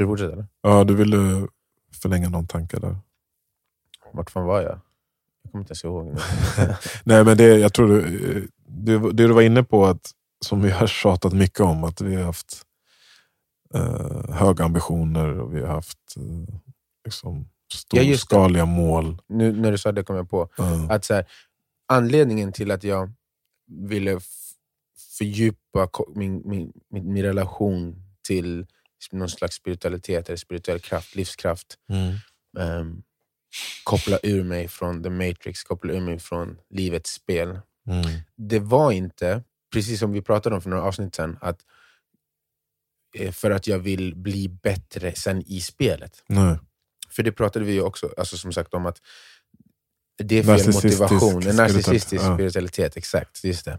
Ska du fortsätta? Eller? Ja, du ville förlänga någon tanke där. Vart fan var jag? Jag kommer inte ens ihåg. Nej, men det, jag tror du, det, det du var inne på, att, som vi har tjatat mycket om, att vi har haft eh, höga ambitioner och vi har haft eh, liksom, Ja, storskaliga mål. nu när du sa det kom jag på. Eh, Att så här, anledningen till att jag ville fördjupa min, min, min, min relation till någon slags spiritualitet, eller spirituell kraft, livskraft, mm, ehm, koppla ur mig från the matrix, koppla ur mig från livets spel. mm, Det var inte, precis som vi pratade om för några avsnitt sedan, att eh, för att jag vill bli bättre sen i spelet. nej. För det pratade vi ju också alltså som sagt om att det är fel Narcissistisk motivation. En narcissistisk spiritualitet, ja. exakt. Just det.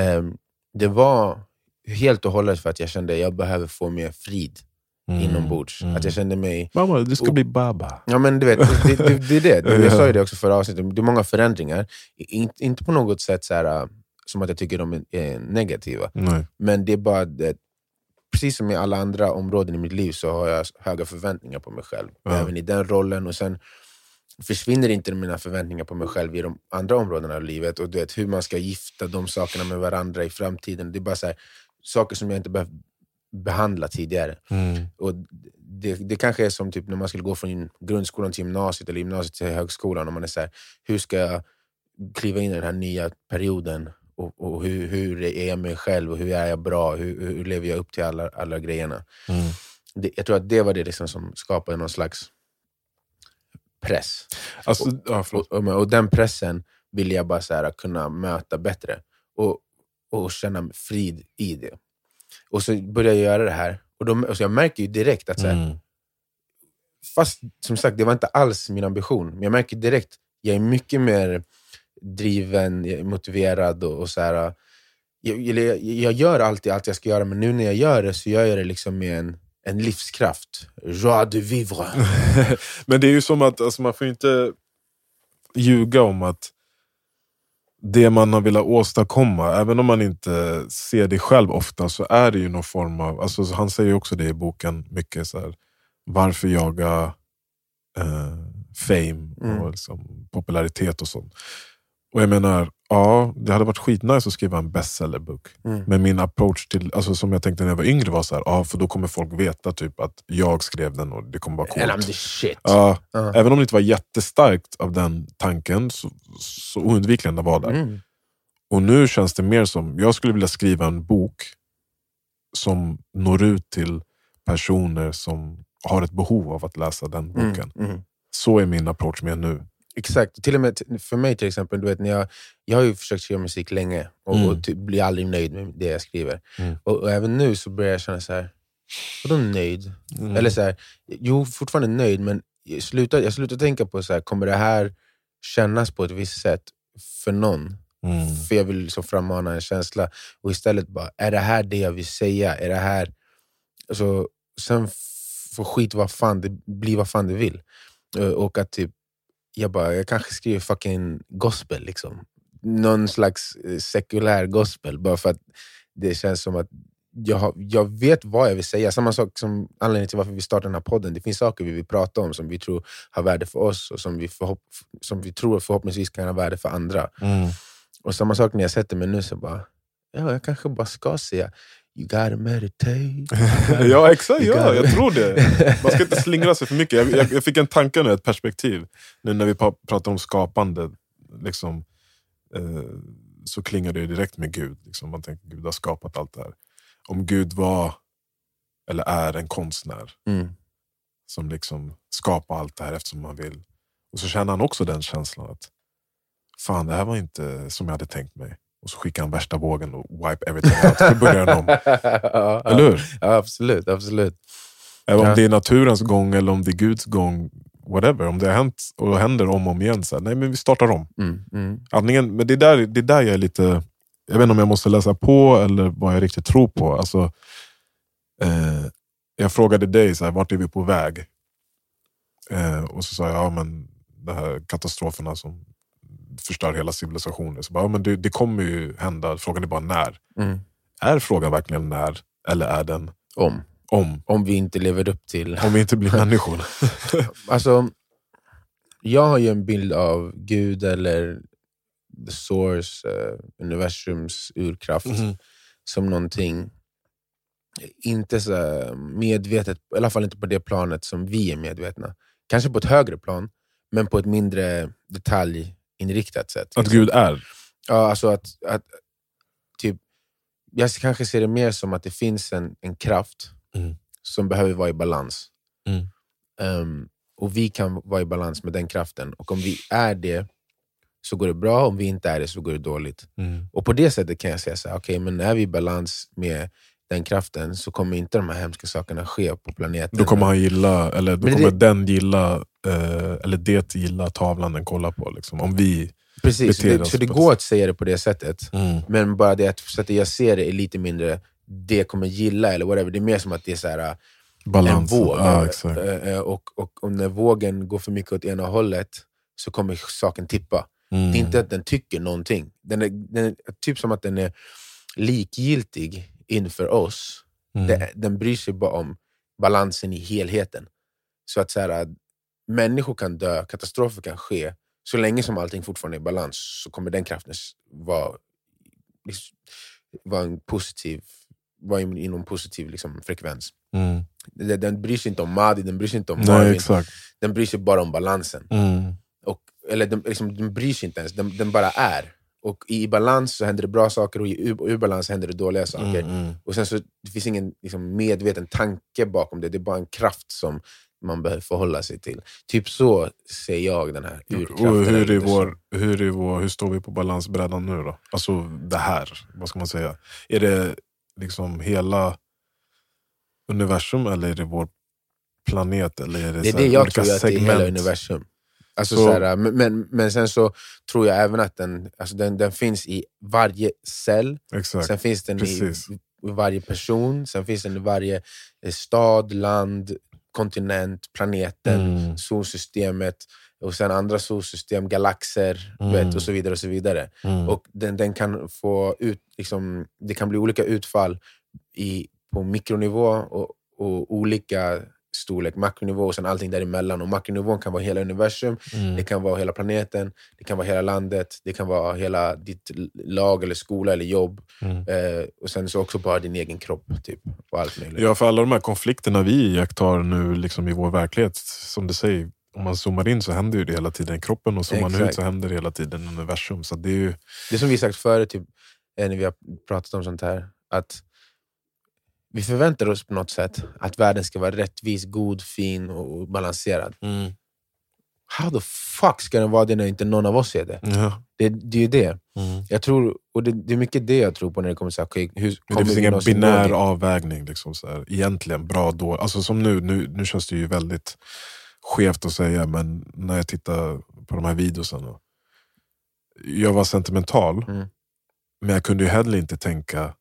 Ehm, det var helt och hållet för att jag kände att jag behöver få mer frid Mm, inombords. mm. Att jag kände mig... Mamma, du ska Och- bli baba. Ja men du vet, det, det, det är det. Jag Ja. sa ju det också förra avsnittet, det är många förändringar. In, inte på något sätt så här, som att jag tycker de är negativa. Nej. Men det är bara det, precis som i alla andra områden i mitt liv så har jag höga förväntningar på mig själv. Ja. Även i den rollen. Och sen försvinner inte mina förväntningar på mig själv i de andra områdena av livet. Och du vet, hur man ska gifta de sakerna med varandra i framtiden. Det är bara så här, saker som jag inte behövt behandla tidigare. Mm. Och det, det kanske är som typ när man skulle gå från grundskolan till gymnasiet eller gymnasiet till högskolan. Och man är så här, hur ska jag kliva in i den här nya perioden? Och, och hur, hur är jag mig själv? Och hur är jag bra? Hur, hur lever jag upp till alla, alla grejerna? Mm. Det, jag tror att det var det liksom som skapade någon slags press. Alltså, ja, förlåt. Och, och, och den pressen vill jag bara så här, kunna möta bättre. Och, och känna frid i det. Och så började jag göra det här. Och då, alltså jag märker ju direkt att så här, Mm. fast som sagt, det var inte alls min ambition. Men jag märker direkt, jag är mycket mer driven, motiverad och, och så här. Jag, jag, jag gör alltid allt jag ska göra, men nu när jag gör det så gör jag det liksom med en, en livskraft. Joie de vivre. Men det är ju som att alltså, man får inte ljuga om att det man har velat åstadkomma, även om man inte ser det själv ofta, så är det ju någon form av, alltså, han säger också det i boken, mycket så här, varför jaga eh, fame Mm. och liksom, popularitet och sånt. Och jag menar, ja, det hade varit skitnice att skriva en bestsellerbok. Mm. Men min approach till, alltså som jag tänkte när jag var yngre var så här, ja, för då kommer folk veta typ att jag skrev den och det kommer vara And I'm coolt. the shit. Ja, Ja. Även om det inte var jättestarkt av den tanken, så, så oundvikligen den var där. Mm. Och nu känns det mer som, jag skulle vilja skriva en bok som når ut till personer som har ett behov av att läsa den boken. Mm. Mm. Så är min approach med nu. Exakt. Till och med för mig till exempel, du vet, när jag, jag har ju försökt skriva musik länge och, Mm. och typ blir aldrig nöjd med det jag skriver. Mm. Och, och även nu så börjar jag känna så här, vadå nöjd? Mm. Eller så här, jo, fortfarande nöjd, men jag slutar, jag slutar tänka på så här, kommer det här kännas på ett visst sätt för någon? Mm. För jag vill liksom frammana en känsla. Och istället bara, är det här det jag vill säga? Är det här... Alltså, sen får skit vad fan det blir vad fan det vill. Eh, Och att typ, jag bara, jag kanske skriver fucking gospel. Liksom. Någon slags eh, sekulär gospel. Bara för att det känns som att jag, jag vet vad jag vill säga. Samma sak som anledningen till varför vi startar den här podden. Det finns saker vi vill prata om som vi tror har värde för oss och som vi, förhopp, som vi tror förhoppningsvis kan ha värde för andra. Mm. Och samma sak när jag sätter mig nu, så bara, ja, jag kanske bara ska säga You gotta meditate. ja, exakt. You Ja, jag tror det. Man ska inte slingra sig för mycket. Jag, jag, jag fick en tanke nu, ett perspektiv. Nu när vi pratar om skapande, liksom, eh, så klingar det direkt med Gud. Liksom. Man tänker Gud har skapat allt det här. Om Gud var, eller är, en konstnär Mm. som liksom skapar allt det här eftersom han vill. Och så känner han också den känslan att fan, det här var inte som jag hade tänkt mig. Och så skickar han värsta vågen och wipe everything out. Så börjar han om. ja, Eller hur? Ja, absolut. absolut. Även Ja. om det är naturens gång eller om det är Guds gång, whatever. Om det har hänt och händer om och om igen, så här, nej men vi startar om. Mm. Mm. Antingen, men det är, där, det är där jag är lite, jag vet inte om jag måste läsa på eller vad jag riktigt tror på. Alltså, eh, jag frågade dig, så här, vart är vi på väg? Eh, och så sa jag, ja men de här katastroferna som förstör hela civilisationer. Så bara, ja, men det, det kommer ju hända, frågan är bara när. Mm. Är frågan verkligen när? Eller är den Om. Om. Om vi inte lever upp till... Om vi inte blir människor. Alltså, jag har ju en bild av Gud eller the source, eh, universums urkraft, Mhm. som någonting inte så medvetet, i alla fall inte på det planet som vi är medvetna. Kanske på ett högre plan, men på ett mindre detaljinriktat sätt. Att Gud är. Ja, alltså att, att typ, jag kanske ser det mer som att det finns en, en kraft Mm. som behöver vara i balans. Mm. Ehm, och vi kan vara i balans med den kraften. Och om vi är det så går det bra, om vi inte är det så går det dåligt. Mm. Och på det sättet kan jag säga så här, okej, men är vi i balans med den kraften så kommer inte de här hemska sakerna ske på planeten. Då kommer han gilla, eller då Men kommer det- den gilla, eh, eller det gilla tavlan den kollar på. Liksom. Om vi... Precis, beter det, så det går att säga det på det sättet. Men bara det att sättet jag ser det är lite mindre, det kommer gilla eller whatever. Det är mer som att det är så här, en Balans. våg. Ja, exakt. Eh, eh, och, och om när vågen går för mycket åt ena hållet så kommer saken tippa. Mm. Det är inte att den tycker någonting. Den är, den är typ som att den är likgiltig inför oss. Mm. Det, den bryr sig bara om balansen i helheten. Så att så här, att människor kan dö, katastrofer kan ske. Så länge som allting fortfarande är i balans så kommer den kraften vara, vara en positiv vara in- i någon positiv liksom, frekvens. Mm. Den, den bryr sig inte om Madi, den bryr sig inte om Nej, Marvin. exakt. Den bryr sig bara om balansen. Mm. Och, eller den, liksom, den bryr sig inte ens, den, den bara är. Och i balans så händer det bra saker och i ur, balans händer det dåliga saker. Mm, mm. Och sen så det finns ingen liksom, medveten tanke bakom det, det är bara en kraft som man behöver förhålla sig till. Typ så ser jag den här urkraften. Och hur, är vår, hur, är vår, hur står vi på balansbrädan nu då? Alltså det här, vad ska man säga? Är det liksom hela universum eller är det vår planet? Eller är det, Det är det jag olika tror att det är hela universum. Alltså, Så- så här, men, men, sen så tror jag även att den, alltså den, den finns i varje cell, Exakt. sen finns den i, Precis. i varje person, sen finns den i varje eh, stad, land, kontinent, planeten, Mm. solsystemet, och sen andra solsystem, galaxer Mm. vet, och så vidare. och så vidare. Mm. Och den, den kan få ut, liksom, det kan bli olika utfall i, på mikronivå och, och olika storlek, makronivå och sen allting däremellan. Och makronivån kan vara hela universum, Mm. det kan vara hela planeten, det kan vara hela landet, det kan vara hela ditt lag, eller skola eller jobb. Mm. Eh, och sen så också bara din egen kropp. Typ, och allt möjligt. Ja, för alla de här konflikterna vi iakttar nu liksom i vår verklighet, som du säger, om man zoomar in så händer ju det hela tiden i kroppen och zoomar man ut så händer det hela tiden i universum. Så det är ju, Det som vi sagt förut, typ, eh, när vi har pratat om sånt här, att vi förväntar oss på något sätt att världen ska vara rättvis, god, fin och balanserad. How the fuck ska den vara det när inte någon av oss är det? ja. Det, det är ju det. Mm. Jag tror, och det, det är mycket det jag tror på när det kommer till okej, hur kommer det finns ingen binär avvägning. Liksom, så här. Egentligen bra då. Alltså som nu, nu, nu känns det ju väldigt skevt att säga, men när jag tittar på de här videorna. Jag var sentimental, Mm. men jag kunde ju heller inte tänka,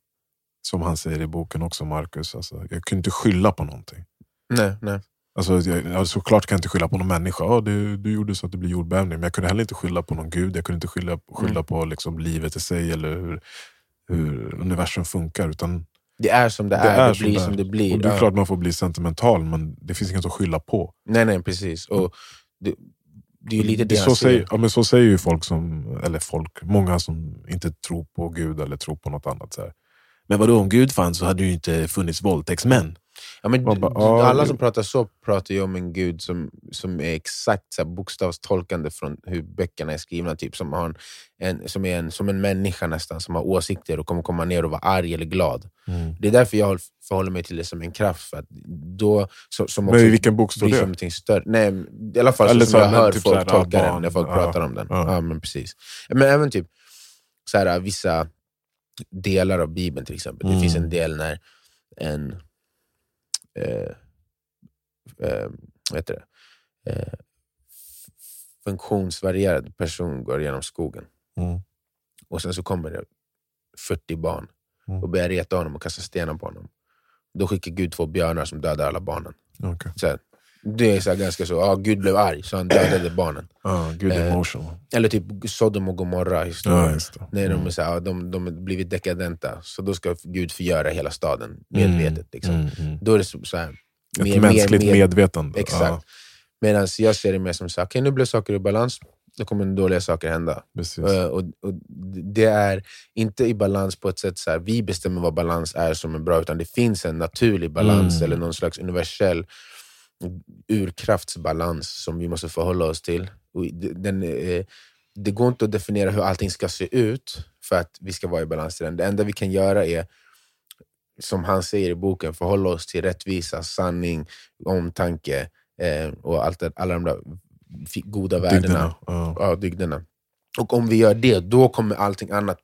som han säger i boken också, Marcus. Alltså, jag kunde inte skylla på någonting. Nej, nej. Alltså, jag, ja, såklart kan jag inte skylla på någon människa. Ja, du, du gjorde så att det blev jordbävning. Men jag kunde heller inte skylla på någon gud. Jag kunde inte skylla, skylla Mm. på liksom, livet i sig eller hur, hur universum funkar. Utan Det är som det, Det är, är det som blir är. som det blir. Och det är Ja. klart man får bli sentimental, men det finns inget att skylla på. Nej, nej, precis. Och det, det är lite det, det så, säger, ja, men så säger ju folk, som, eller folk, många som inte tror på Gud eller tror på något annat. Så här. Men vadå, om Gud fanns så hade det ju inte funnits våldtäktsmän. Ja, men bara, ja, alla som pratar så pratar ju om en gud som, som är exakt så här, bokstavstolkande från hur böckerna är skrivna. Typ, som, har en, en, som är en, som en människa nästan, som har åsikter och kommer komma ner och vara arg eller glad. Det är därför jag förhåller mig till det som en kraft. För att då, så, som Men i vilken bok står det? större. Nej, I alla fall Eller så som jag hör typ folk tolka den barn, när folk ja, pratar om den. ja. Ja. men precis. Men även typ så här, vissa delar av Bibeln till exempel. Det Mm. finns en del när en eh, eh, vad heter det? Eh, funktionsvarierad person går genom skogen Mm. och sen så kommer det 40 barn Mm. och börjar reta honom och kasta stenar på honom. Då skickar Gud två björnar som dödar alla barnen. Okej. Så här, Det är så ganska så, ja, Gud blev arg så han dödade barnen. Ja, good Eh, emotional. Eller typ Sodom och Gomorra historien. Ja. När de, Mm. är så här, ja, de, de har blivit dekadenta, så då ska Gud förgöra hela staden medvetet. Liksom. Mm, mm. Då är det så, så här, Ett mer- mänskligt mer- mer- medvetande. Exakt. Ja, Medan jag ser det mer som så här, okej nu blev saker i balans, då kommer dåliga saker hända. Eh, och, och det är inte i balans på ett sätt så här, vi bestämmer vad balans är som är bra, utan det finns en naturlig balans Mm. eller någon slags universell urkraftsbalans som vi måste förhålla oss till. Den, eh, det går inte att definiera hur allting ska se ut för att vi ska vara i balans till den. Det enda vi kan göra är, som han säger i boken, förhålla oss till rättvisa, sanning, omtanke eh, och allt det, alla de där goda värdena Dygderna. Ja. ja, dygderna. Och om vi gör det, då kommer allting annat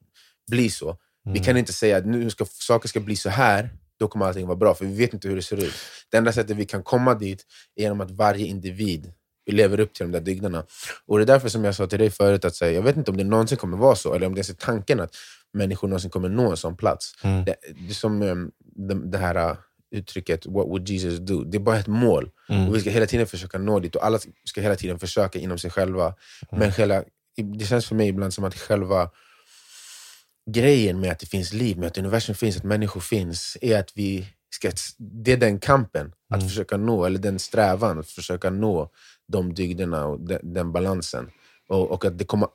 bli så. Vi Mm. kan inte säga att nu ska saker ska bli så här, då kommer allting vara bra, för vi vet inte hur det ser ut. Det enda sättet vi kan komma dit är genom att varje individ lever upp till de där dygderna. Och det är därför som jag sa till dig förut, att säga, jag vet inte om det någonsin kommer vara så, eller om det ens är tanken att människor någonsin kommer nå en sån plats. Mm. Det, det som um, det, det här uh, uttrycket, what would Jesus do? Det är bara ett mål. Mm. Och vi ska hela tiden försöka nå dit och alla ska hela tiden försöka inom sig själva. Men själva, det känns för mig ibland som att själva grejen med att det finns liv, med att universum finns, att människor finns, är att vi ska, det är den kampen, att försöka nå, eller den strävan att försöka nå de dygderna och den, den balansen. Och, och att det kommer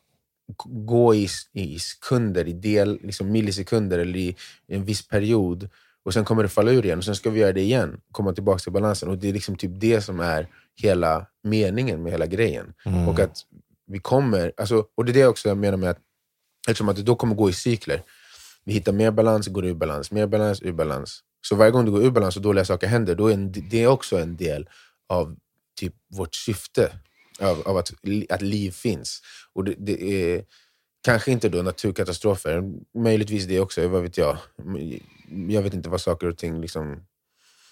gå i, i sekunder, i del, liksom millisekunder eller i en viss period och sen kommer det falla ur igen och sen ska vi göra det igen, komma tillbaka till balansen. Och Det är liksom typ det som är hela meningen med hela grejen. Mm. Och att vi kommer, alltså, och det är det också jag menar med att eftersom att det då kommer gå i cykler. Vi hittar mer balans, går ur balans, mer balans, ur balans. Så varje gång det går ur balans och dåliga saker händer, då är en, det är också en del av typ vårt syfte av, av att, att liv finns. Och det, det är kanske inte då naturkatastrofer, möjligtvis det också, vad vet jag. Jag vet inte vad saker och ting liksom...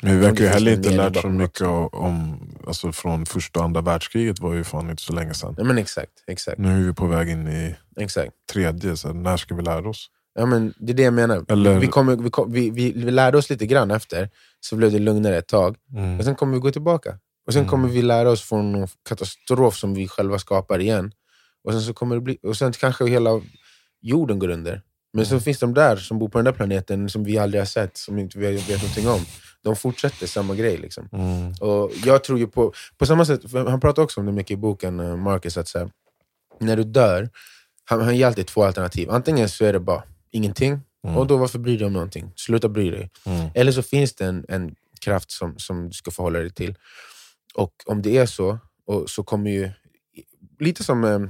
Men vi verkar ju heller inte mening lärt så mycket om, alltså från första och andra världskriget var ju fan inte så länge sedan. Ja, men exakt, exakt, Nu är vi på väg in i exakt. tredje, så när ska vi lära oss? Ja, men det är det jag menar. Eller- Vi, kommer, vi, kom, vi, vi, vi lärde oss lite grann efter, så blev det lugnare ett tag. Mm. Och sen kommer vi gå tillbaka. Och sen Mm. kommer vi lära oss från någon katastrof som vi själva skapar igen. Och sen, så kommer det bli, och sen kanske hela jorden går under. Men så finns de där som bor på den där planeten som vi aldrig har sett, som inte vi vet någonting om. De fortsätter samma grej. Liksom. Mm. Och jag tror ju på, på samma sätt, han pratar också om det mycket i boken, eh, Marcus, att så här, när du dör, han, han ger alltid två alternativ. Antingen så är det bara ingenting, Mm. och då varför bry dig om någonting? Sluta bry dig. Mm. Eller så finns det en, en kraft som, som du ska förhålla dig till. Och om det är så, och så kommer ju... Lite som eh,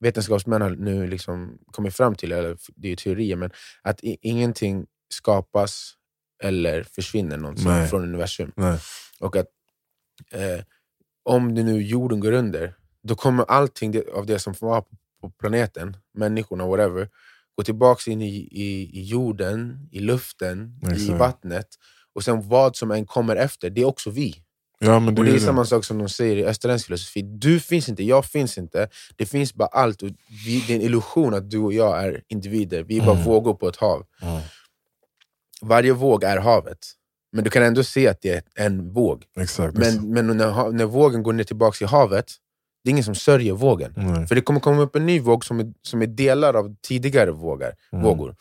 vetenskapsmän har nu liksom kommit fram till, eller det är ju teorier, men att i, ingenting skapas eller försvinner någonsin Nej. från universum. Nej. Och att eh, om det nu jorden går under, då kommer allting av det som var på, planeten, människorna, whatever, gå tillbaka in i, i, i jorden, i luften, i Exakt. vattnet. Och sen vad som än kommer efter, det är också vi. Ja, det, Och det är ju samma sak som de säger i österländsk filosofi. Du finns inte, jag finns inte. Det finns bara allt. Och vi, det är en illusion att du och jag är individer. Vi är bara Mm. vågor på ett hav. Ja, Varje våg är havet. Men du kan ändå se att det är en våg. exakt. Men, men när, när vågen går ner tillbaka i havet, det är ingen som sörjer vågen. Nej. För det kommer komma upp en ny våg som är, som är delar av tidigare vågar, Mm. vågor.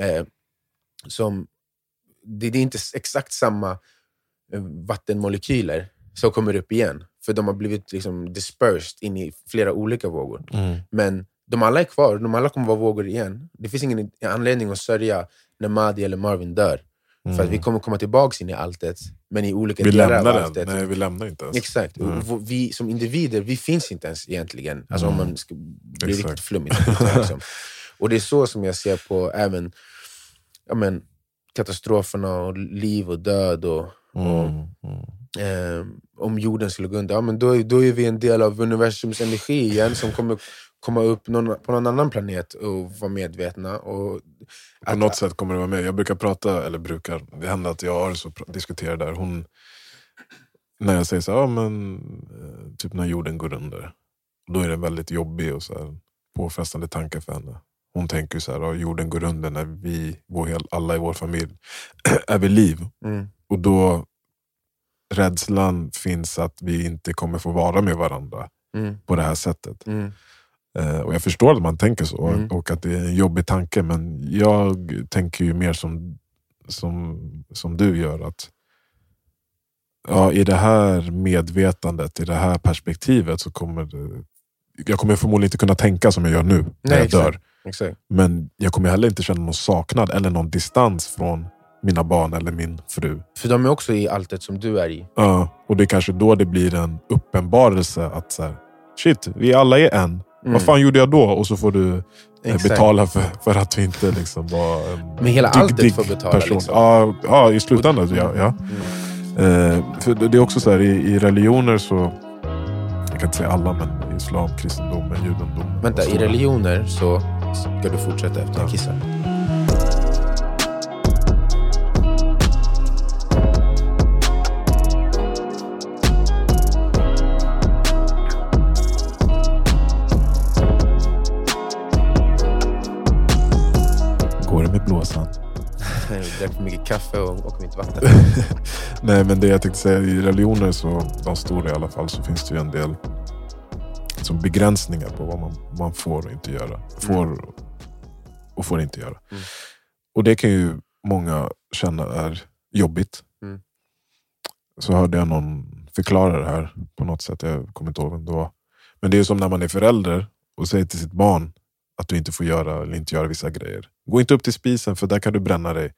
Eh, som, det, det är inte exakt samma eh, vattenmolekyler som kommer upp igen. För de har blivit liksom dispersed in i flera olika vågor. Mm. Men de alla är kvar, de alla kommer vara vågor igen. Det finns ingen anledning att sörja när Madi eller Marvin dör. För att vi kommer komma tillbaka in i alltet, men i olika Vi delar av lämnar den. alltet. Nej, vi lämnar inte ens. Exakt. Mm. Vi som individer, vi finns inte ens egentligen. Alltså om man ska bli Exakt. riktigt flummigt. Liksom. Och det är så som jag ser på även ja, men, katastroferna och liv och död. Och, och, Mm. Mm. Eh, om jorden skulle gå under, ja, men då, är- då är vi en del av universums energi igen som kommer komma upp någon, på någon annan planet och vara medvetna. Och På att- något sätt kommer det vara med. Jag brukar prata, eller brukar, det händer att jag så pr- diskuterar där. Hon, när jag säger så här, ja, men, eh, typ när jorden går under. Då är det väldigt jobbig och så här, påfrestande tanke för henne. Hon tänker så här, ja, jorden går under när vi, vår, alla i vår familj är vid liv. Mm, Och då rädslan finns att vi inte kommer få vara med varandra Mm. på det här sättet. Mm. Eh, och Jag förstår att man tänker så Mm. och att det är en jobbig tanke, men jag tänker ju mer som, som, som du gör. att ja, I det här medvetandet, i det här perspektivet så kommer det, jag kommer förmodligen inte kunna tänka som jag gör nu när Nej, jag exakt. dör. Exakt. Men jag kommer heller inte känna någon saknad eller någon distans från mina barn eller min fru. För de är också i alltet som du är i. Ja, och det är kanske då det blir en uppenbarelse att så här, shit, vi alla är en. Mm. Vad fan gjorde jag då? Och så får du eh, Exakt. betala för, för att vi inte liksom var en Men hela alltet får betala, liksom. Ja, ja, i slutändan. Ja, ja. Mm. Eh, för det är också så här, i, i religioner så, jag kan inte säga alla, men islam, kristendom, judendom. Vänta, i religioner så ska du fortsätta efter jag kissar. Går kaffe och, och mitt vatten. Nej, men det jag tänkte säga, i religioner, så, de stora i alla fall, så finns det ju en del som begränsningar på vad man, man får och inte göra. Får och får inte göra. Mm. Och det kan ju många känna är jobbigt. Mm. Så hörde jag någon förklara det här på något sätt, jag kommer inte ihåg vem det var. Men det är som när man är förälder och säger till sitt barn att du inte får göra eller inte göra vissa grejer. Gå inte upp till spisen för där kan du bränna dig.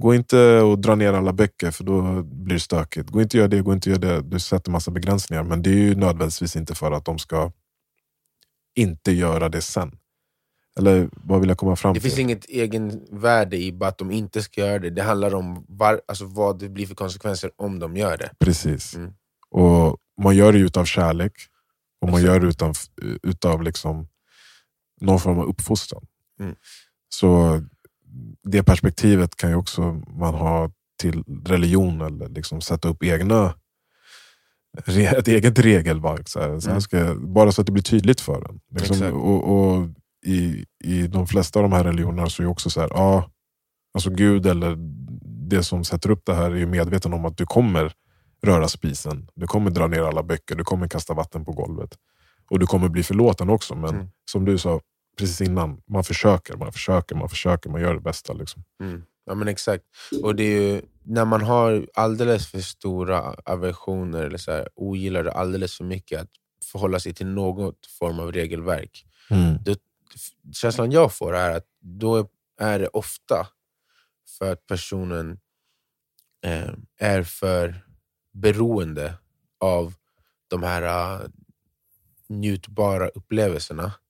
Gå inte och dra ner alla böcker för då blir det stökigt. Gå inte och gör det, gå inte och gör det. Du sätter massa begränsningar. Men det är ju nödvändigtvis inte för att de ska inte göra det sen. Eller vad vill jag komma fram Det till? finns inget egenvärde i bara att de inte ska göra det. Det handlar om var, alltså vad det blir för konsekvenser om de gör det. Precis. Mm. Och Man gör det utav kärlek. Och man gör det utav, utav liksom någon form av uppfostran. Mm. Så det perspektivet kan ju också man ha till religion eller liksom sätta upp egna ett eget regelverk. Så här, så här Mm. ska, bara så att det blir tydligt för en. Liksom, och, och i, I de flesta av de här religionerna så är också så här, ja, alltså Gud eller det som sätter upp det här är ju medveten om att du kommer röra spisen. Du kommer dra ner alla böcker, du kommer kasta vatten på golvet. Och du kommer bli förlåten också. Men Mm. som du sa precis innan, man försöker, man försöker, man försöker, man gör det bästa. Liksom. Mm. Ja men exakt. Och det är ju, när man har alldeles för stora aversioner eller så här, ogillar det alldeles för mycket att förhålla sig till något form av regelverk. Känslan jag får är att då är det ofta för att personen eh, är för beroende av de här uh, njutbara upplevelserna Mm.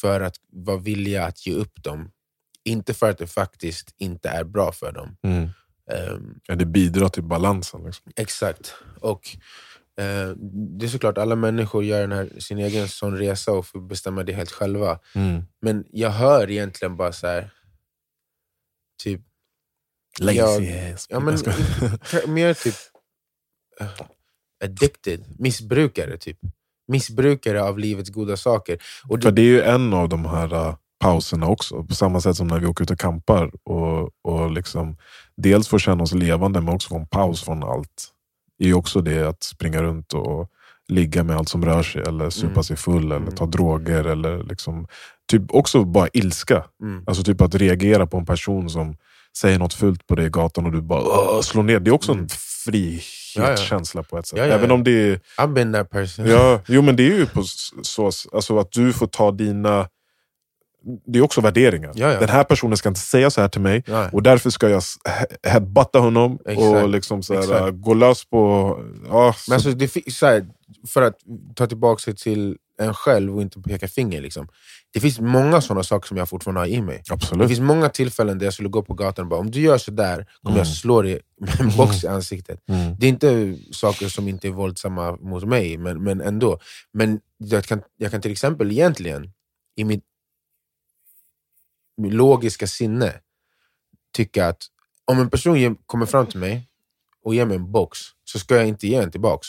För att vara villiga att ge upp dem. Inte för att det faktiskt inte är bra för dem. Mm. Ehm, Ja, det bidrar till balansen. Liksom. exakt. Och eh, Det är såklart, alla människor gör den här, sin egen sån resa och får bestämma det helt själva. Mm. Men jag hör egentligen bara så här, typ, Lazy ass. ja, men, Jag mer typ eh, addicted, missbrukare typ. Missbrukare av livets goda saker. Och För det, det är ju en av de här uh, pauserna också. På samma sätt som när vi åker ut och campar. Och, och liksom, dels får känna oss levande men också få en paus från allt. Det är ju också det att springa runt och ligga med allt som rör sig. Eller supa Mm. sig full eller Mm. ta droger. Eller liksom, typ också bara ilska. mm, Alltså typ att reagera på en person som säger något fult på dig i gatan och du bara slår ner. Det är också en Mm. frihetskänsla på ett sätt. Ja, ja, Även om det är I've been that person. Ja, jo men det är ju på så alltså att du får ta dina... Det är också värderingar. Ja, ja. Den här personen ska inte säga så här till mig Ja. och därför ska jag headbutta honom och Exakt. liksom så här, gå lös på... Ja, så, Men alltså, det, så här, för att ta tillbaka det till en själv och inte peka finger. Liksom. Det finns många sådana saker som jag fortfarande har i mig. Det absolut. finns många tillfällen där jag skulle gå på gatan och bara om du gör sådär kommer Mm. jag slå dig med en box i ansiktet. Mm. Det är inte saker som inte är våldsamma mot mig, men, men ändå. Men jag kan, jag kan till exempel egentligen, i mitt, mitt logiska sinne, tycka att om en person kommer fram till mig och ger mig en box, så ska jag inte ge den tillbaks.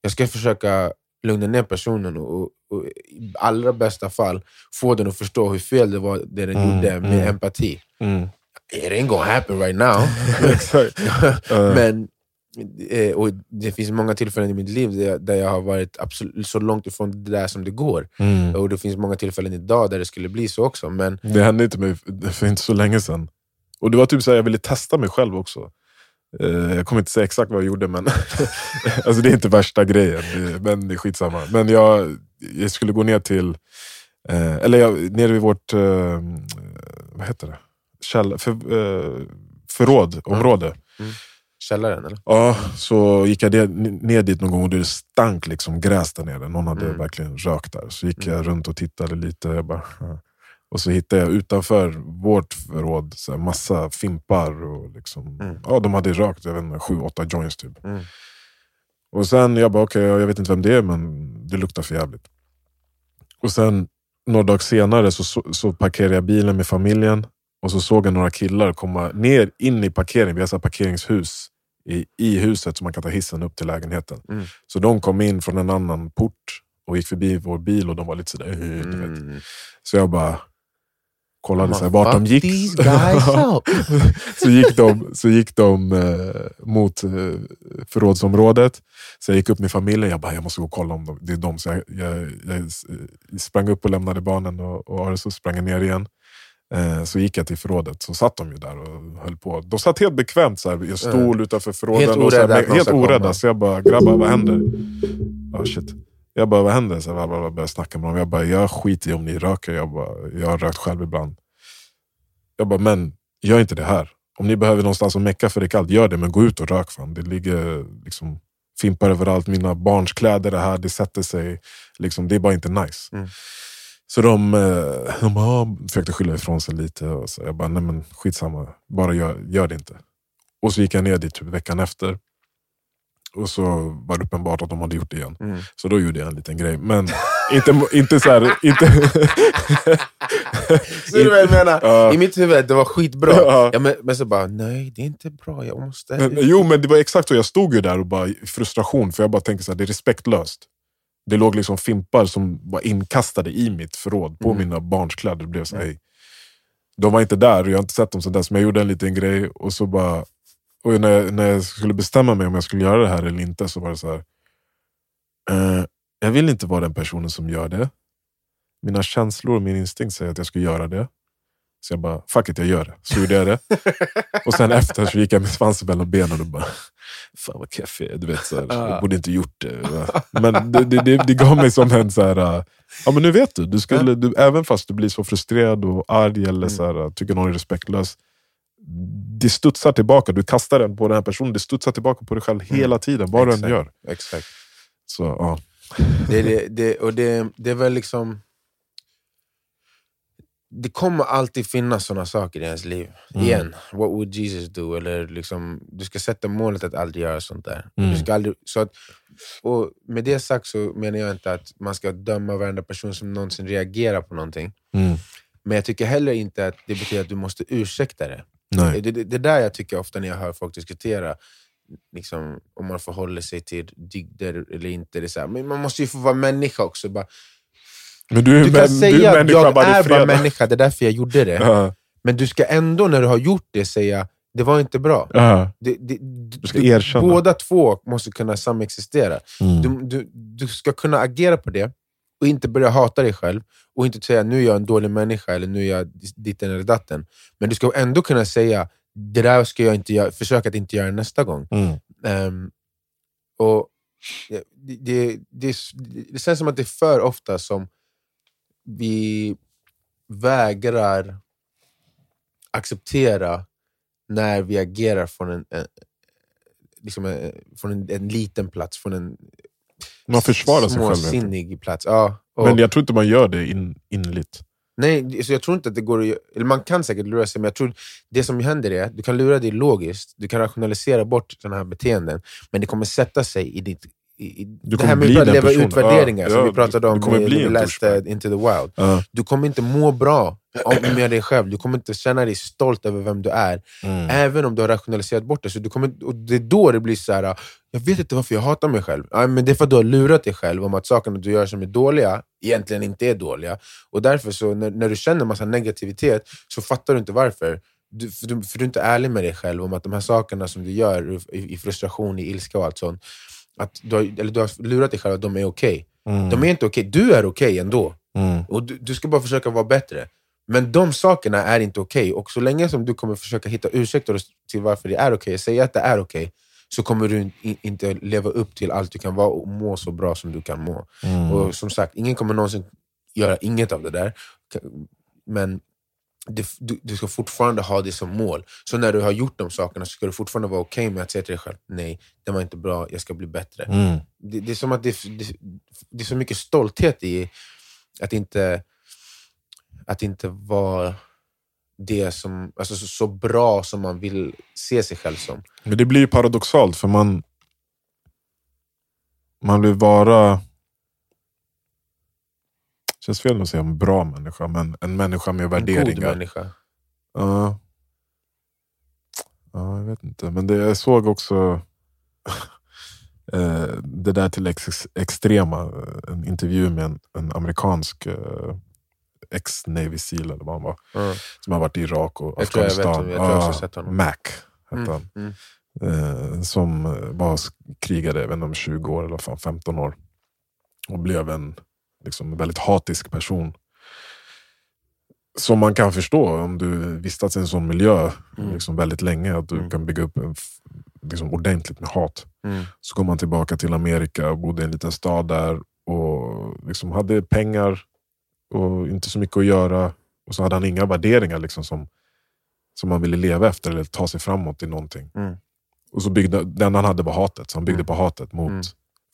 Jag ska försöka lugna ner personen och, och, och i allra bästa fall få den att förstå hur fel det var det den Mm, gjorde med mm. empati. Mm. It ain't gonna happen right now. Men eh, och det finns många tillfällen i mitt liv där jag, där jag har varit absolut så långt ifrån det där som det går. Mm. Och det finns många tillfällen idag där det skulle bli så också. Men Det hände inte mig för inte så länge sedan. Och det var typ så här, jag ville testa mig själv också. Eh, Jag kommer inte säga exakt vad jag gjorde, men alltså det är inte värsta grejen. Men det är skitsamma. Men jag, jag skulle gå ner till, eh, eller jag, nere vid vårt, eh, vad heter det? Käll, för, eh, förrådområde. källaren eller? Ja, så gick jag ner, ner dit någon gång och det stank liksom gräs där nere. Någon hade Mm. verkligen rökt där. Så gick jag runt och tittade lite. Jag bara, ja. Och så hittade jag utanför vårt förråd så här, massa fimpar. Och liksom, Mm. ja, de hade rökt jag vet inte, sju, åtta joints typ. Mm. Och sen jag bara, okej, jag vet inte vem det är men det luktar för jävligt. Och sen några dagar senare så, så, så parkerade jag bilen med familjen. Och så såg jag några killar komma ner in i parkeringen. Vi har så parkeringshus i, i huset så man kan ta hissen upp till lägenheten. Mm. Så de kom in från en annan port och gick förbi vår bil och de var lite sådär... Vet. Mm. Så jag bara kollade så här, vart de gick. så gick de, så gick de eh, mot eh, förrådsområdet. Så jag gick upp med familjen. Jag bara, jag måste gå och kolla om de, det är de. Så jag, jag, jag eh, sprang upp och lämnade barnen och, och Arisu sprang ner igen. Eh, så gick jag till förrådet. Så satt de ju där och höll på. De satt helt bekvämt så här, i en stol utanför förråden. Helt och så här, orädda helt orädda. Så jag bara, grabbar vad händer? Oh, shit. Jag bara, vad händer? Så jag bara, började snacka med dem. Jag bara, jag skiter i om ni röker. Jag, bara, jag har rökt själv ibland. Jag bara, men gör inte det här. Om ni behöver någonstans att mecka för det är kallt, gör det. Men gå ut och rök fan. Det ligger liksom fimpar överallt. Mina barns kläder är här, det sätter sig. Liksom, det är bara inte nice. Mm. Så de, eh, de bara, ah, försökte skylla ifrån sig lite. Och så jag bara, nej men skitsamma. Bara gör, gör det inte. Och så gick jag ner dit typ veckan efter. Och så var det uppenbart att de hade gjort det igen. Mm. Så då gjorde jag en liten grej. Men inte, inte så här... Inte, Ser du vad jag menar? Ja. I mitt huvud, det var skitbra. Ja. Ja, men, men så bara, nej det är inte bra, jag måste... Men, jo, men det var exakt så. Jag stod ju där och bara i frustration, för jag bara tänkte så här, det är respektlöst. Det låg liksom fimpar som var inkastade i mitt förråd på Mm. mina barns kläder. Det blev så här, hej. De var inte där och jag har inte sett dem sedan dess, men jag gjorde en liten grej och så bara... Och när, jag, när jag skulle bestämma mig om jag skulle göra det här eller inte så var det så här. Eh, jag vill inte vara den personen som gör det. Mina känslor och min instinkt säger att jag ska göra det. Så jag bara, fuck it, jag gör det. Så gjorde jag det. Och sen efter så gick jag med svansen mellan benen och bara, fan vad keff jag är. Du vet, så här, jag borde inte gjort det. Men det, det, det, det gav mig som en så här, äh, ja men nu vet du. du, skulle, du även fast du blir så frustrerad och arg eller så här, tycker någon är respektlös. Det studsar tillbaka, du kastar den på den här personen, det studsar tillbaka på dig själv hela tiden, vad du än Exakt. gör. Exakt. Så, ja. Det, det, det, och det, det är väl liksom... Det kommer alltid finnas såna saker i ens liv. Mm. Igen, what would Jesus do? Eller liksom, du ska sätta målet att aldrig göra sånt där. Mm. Du ska aldrig, så att, och med det sagt så menar jag inte att man ska döma varenda person som någonsin reagerar på någonting. Mm. Men jag tycker heller inte att det betyder att du måste ursäkta det. Nej. Det, det, det där jag tycker ofta när jag hör folk diskutera, liksom, om man förhåller sig till dygder eller inte. Det är så här, men man måste ju få vara människa också. Bara, Men du är, du kan du säga är att människa jag varje är bara människa, det är därför jag gjorde det. Ja, Men du ska ändå, när du har gjort det, säga det var inte bra. ja. Det, det, Du ska erkänna. Båda två måste kunna samexistera. Mm. Du, du, du ska kunna agera på det och inte börja hata dig själv och inte säga nu är jag en dålig människa eller nu är jag ditten eller datten. Men du ska ändå kunna säga det där ska jag inte göra, försöka att inte göra nästa gång. Mm. Ehm, och det, det, det, det känns som att det är för ofta som vi vägrar acceptera när vi agerar från en, en, liksom en, från en, en liten plats, från en Man försvarar sig själv. småsinnig plats. Ja, Men jag tror inte man gör det in, innerligt. Nej, så jag tror inte att det går att eller man kan säkert lura sig, men jag tror det som händer är att du kan lura dig logiskt, du kan rationalisera bort sådana här beteenden, men det kommer sätta sig i ditt... I, det här med att leva personen. utvärderingar Ja, som vi pratade om när vi läste. Into the Wild. Ja. Du kommer inte må bra med dig själv, du kommer inte känna dig stolt över vem du är, Mm. även om du har rationaliserat bort det. Så du kommer, och det är då det blir så här. jag vet inte varför jag hatar mig själv. Ja, men det är för att du har lurat dig själv om att sakerna du gör som är dåliga egentligen inte är dåliga. Och därför, så när, när du känner massa negativitet, så fattar du inte varför. du, för, du, för du är inte ärlig med dig själv om att de här sakerna som du gör i, i frustration, i ilska och allt sånt, att du har, eller du har lurat dig själv att de är okej. Mm. De är inte okej, du är okej ändå. Mm. Och du, du ska bara försöka vara bättre. Men de sakerna är inte okej. Och så länge som du kommer försöka hitta ursäkter till varför det är okej, säga att det är okej, så kommer du in, inte leva upp till allt du kan vara och må så bra som du kan må. Mm. Och som sagt, ingen kommer någonsin göra inget av det där. Men det, du, du ska fortfarande ha det som mål. Så när du har gjort de sakerna så ska du fortfarande vara okej med att säga till dig själv, nej, det var inte bra, jag ska bli bättre. Mm. Det, det är som att det, det, det är så mycket stolthet i att inte, att inte vara det som, alltså så, så bra som man vill se sig själv som. Men det blir ju paradoxalt för man man vill vara känns fel att säga en bra människa, men en människa med En god värderingar. människa. Ja. ja, jag vet inte. Men det, jag såg också eh, det där till ex, extrema. eh, En intervju med en, en amerikansk eh, ex-Navy Seal eller vad han var. Ja. Som har varit i Irak och Jag tror jag vet Afghanistan. jag honom. Mac hette Mm, han. mm. Eh, som var krigade jag vet inte, om 20 år eller fan 15 år. Och blev en liksom, väldigt hatisk person. Som man kan förstå om du vistats i en sån miljö Mm. liksom, väldigt länge. Att du Mm. kan bygga upp en, liksom, ordentligt med hat. Mm. Så kom han tillbaka till Amerika och bodde i en liten stad där. Och liksom hade pengar och inte så mycket att göra. Och så hade han inga värderingar liksom, som, som han ville leva efter eller ta sig framåt i någonting. Mm. Och så byggde, den han hade var hatet, så han byggde Mm. på hatet mot Mm.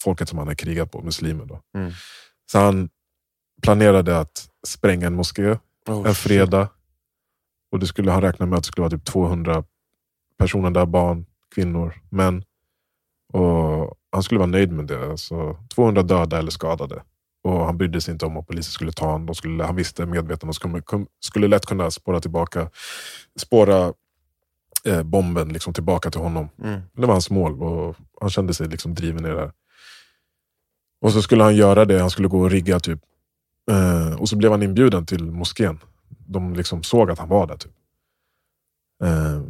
folket som han hade krigat på, muslimer. Då. Så han planerade att spränga en moské Oh, en fredag. Och det skulle, han räknade med att det skulle vara typ 200 personer där, barn, kvinnor, män. Och han skulle vara nöjd med det. Alltså, 200 döda eller skadade. Och han brydde sig inte om att polisen skulle ta honom. Skulle, han visste medveten och skulle, skulle lätt kunna spåra tillbaka, spåra eh, bomben liksom tillbaka till honom. Mm. Det var hans mål och han kände sig liksom driven i det här. Och så skulle han göra det, han skulle gå och rigga typ. Eh, och så blev han inbjuden till moskén. De liksom såg att han var där. Typ. Eh,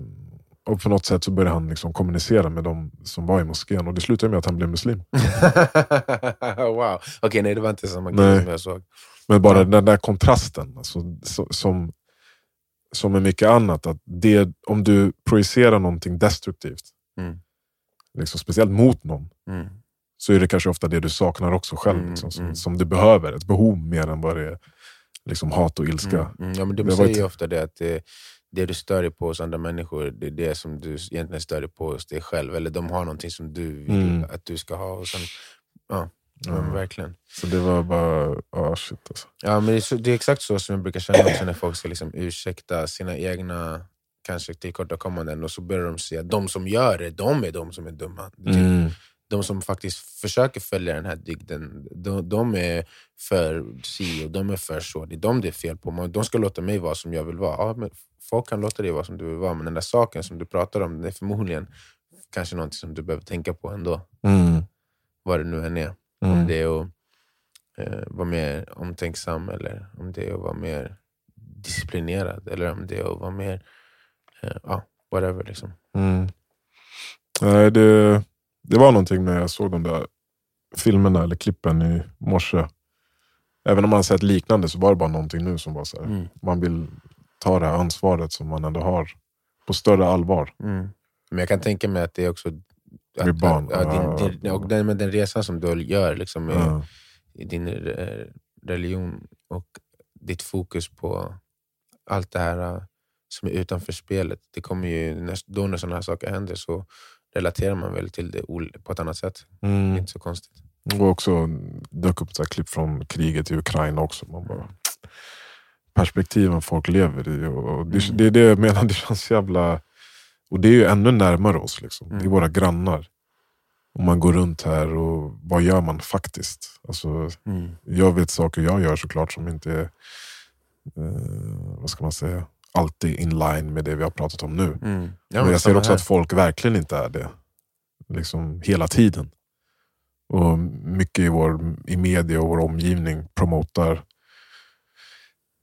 och på något sätt så började han liksom kommunicera med de som var i moskén och det slutade med att han blev muslim. wow. Okej, nej det var inte samma grej som jag såg. Men bara den där kontrasten, alltså, så, som, som med mycket annat. Att det, om du projicerar någonting destruktivt, Mm. liksom, speciellt mot någon, Mm. Så är det kanske ofta det du saknar också själv. Mm, liksom, som, mm. som du behöver. Ett behov mer än vad det är liksom, hat och ilska. Mm. Mm. Ja, men de säger ju ofta det att det, det du stör dig på hos andra människor, det är det som du egentligen stör dig på hos dig själv. Eller de har någonting som du vill Mm. att du ska ha. Och sen, ja, Ja. men verkligen. Så det var bara, ah shit alltså. Ja, men det, är så, det är exakt så som jag brukar känna också när folk ska liksom ursäkta sina egna kanske tillkortakommanden och så börjar de säga att de som gör det, de är de som är dumma. Mm. De som faktiskt försöker följa den här dygden, de, de är för si och de är för så. Det är de det är fel på. De ska låta mig vara som jag vill vara. Ja, men folk kan låta dig vara som du vill vara, men den där saken som du pratar om, det är förmodligen kanske något som du behöver tänka på ändå. Mm. Vad det nu än är. Om Mm. det är att eh, vara mer omtänksam eller om det är att vara mer disciplinerad eller om det är att vara mer, eh, ja, whatever. Liksom. Mm. Nej, det, det var någonting när jag såg de där filmerna eller klippen i morse. Även om man sett liknande så var det bara någonting nu som var så här. Mm. Man vill ta det här ansvaret som man ändå har på större allvar. Mm. Men jag kan tänka mig att det är också att, Med barn, Att, ja. din, din, och den, med den resan som du gör liksom, med, Ja. i din religion och ditt fokus på allt det här eh, som är utanför spelet. Det kommer ju, då när sådana här saker händer så relaterar man väl till det på ett annat sätt. Det är Mm. inte så konstigt. Och också dök upp så klipp från kriget i Ukraina också. Man bara, perspektiven folk lever i. Och det, Mm. det är det jag menar, det känns jävla... Och det är ju ännu närmare oss. Liksom. Det är Mm. våra grannar. Om man går runt här och vad gör man faktiskt? Alltså, jag vet saker jag gör såklart som inte är eh, vad ska man säga, alltid in line med det vi har pratat om nu. Mm. Ja, men jag ser också här. att folk verkligen inte är det. Liksom hela tiden. Och mycket i, vår, i media och vår omgivning promotar.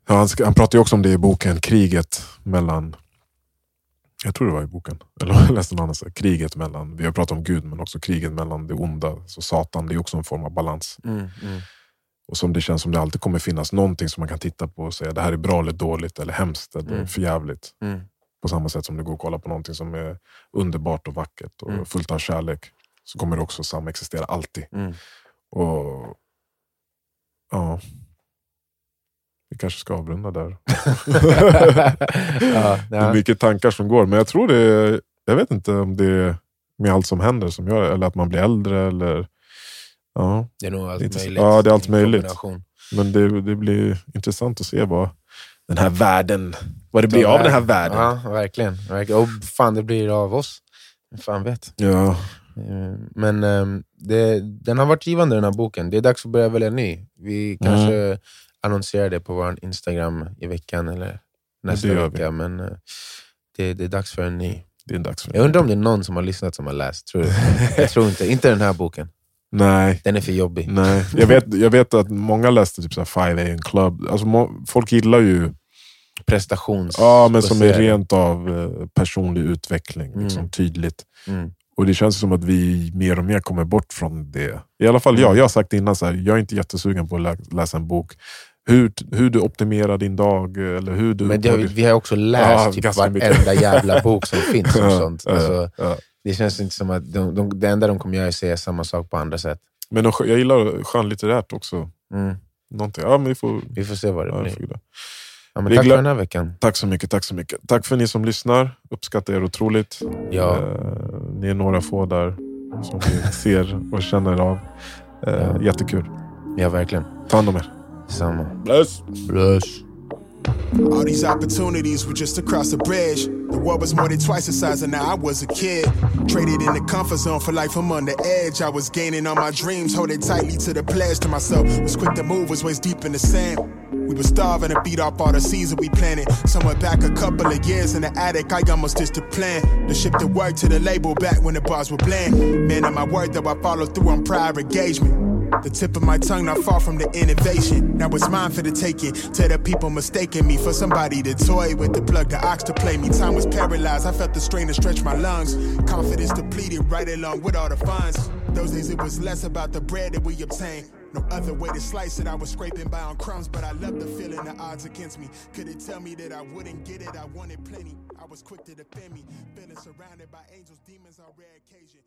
Ja, han, han pratar ju också om det i boken Kriget mellan Jag tror det var i boken. Eller jag läste någon annan. så här, Kriget mellan, vi har pratat om Gud, men också kriget mellan det onda. Så Satan, det är också en form av balans. Mm, mm, Och som det känns som det alltid kommer finnas någonting som man kan titta på och säga det här är bra eller dåligt, eller hemskt eller Mm. förjävligt. mm. På samma sätt som det går att kolla på någonting som är underbart och vackert och Mm. fullt av kärlek. Så kommer det också samexistera alltid. Mm. Och ja, vi kanske ska avrunda där. ja, Det är mycket tankar som går, men jag tror det är, jag vet inte om det är med allt som händer som gör eller att man blir äldre eller ja, Det är nog allt inte- möjligt. ja, det är allt möjligt. men det, det blir intressant att se vad den här världen, vad det blir av den här världen. Ja, verkligen. verkligen. Och fan det blir av oss. Fan vet. Ja, Eh, Men ehm, det, den har varit givande den här boken. Det är dags att börja välja ny. Vi kanske annonserar det på vår Instagram i veckan eller nästa vecka. Men eh, det, det är dags för en ny. det är dags för Jag undrar om det är någon som har lyssnat som har läst. Tror du? Jag tror inte. Inte den här boken. Nej, Den är för jobbig. nej. Jag, vet, jag vet att många läste typ så här 5 AM Club. Alltså, folk gillar ju Prestations... ja, men som är rent av eh, personlig utveckling. Liksom, Mm. tydligt. Mm. Och det känns som att vi mer och mer kommer bort från det. I alla fall jag. Jag har sagt innan, så här, jag är inte jättesugen på att lä läsa en bok. Hur, hur du optimerar din dag, eller hur du... Men det vi, har också läst Ja, typ varenda jävla bok som finns Ja, sånt. ja, Alltså, ja. Det känns inte som att de, de, det enda de kommer göra är att säga samma sak på andra sätt. Men de, jag gillar skönlitterärt också. Mm. Någonting. Ja, men vi får, Vi får se vad det ja, blir. Ja, tack för den här veckan. Tack så mycket, tack så mycket. Tack för ni som lyssnar. Uppskattar er otroligt. Ja. Eh, ni är några få där som vi ser och känner av. Eh, Ja. Jättekul. Ja, verkligen. Ta hand om er. Samma. Bless. Bless. All these opportunities were just across the bridge. The world was more than twice the size, and now I was a kid. Traded in the comfort zone for life, I'm on the edge. I was gaining on my dreams, holding tightly to the pledge to myself. Was quick to move, was waist deep in the sand. We were starving to beat off all the seeds that we planted. Somewhere back a couple of years in the attic, I almost ditched the plan. To ship the work to the label back when the bars were bland. Man, of my word, though I followed through on prior engagement. The tip of my tongue not far from the innovation. Now it's mine for the taking. To the people mistaking me for somebody to toy with the plug, the ox to play me. Time was paralyzed. I felt the strain to stretch my lungs. Confidence depleted right along with all the funds. Those days it was less about the bread that we obtained. No other way to slice it. I was scraping by on crumbs, but I loved the feeling the odds against me. Could it tell me that I wouldn't get it? I wanted plenty. I was quick to defend me. Feeling surrounded by angels, demons on rare occasion.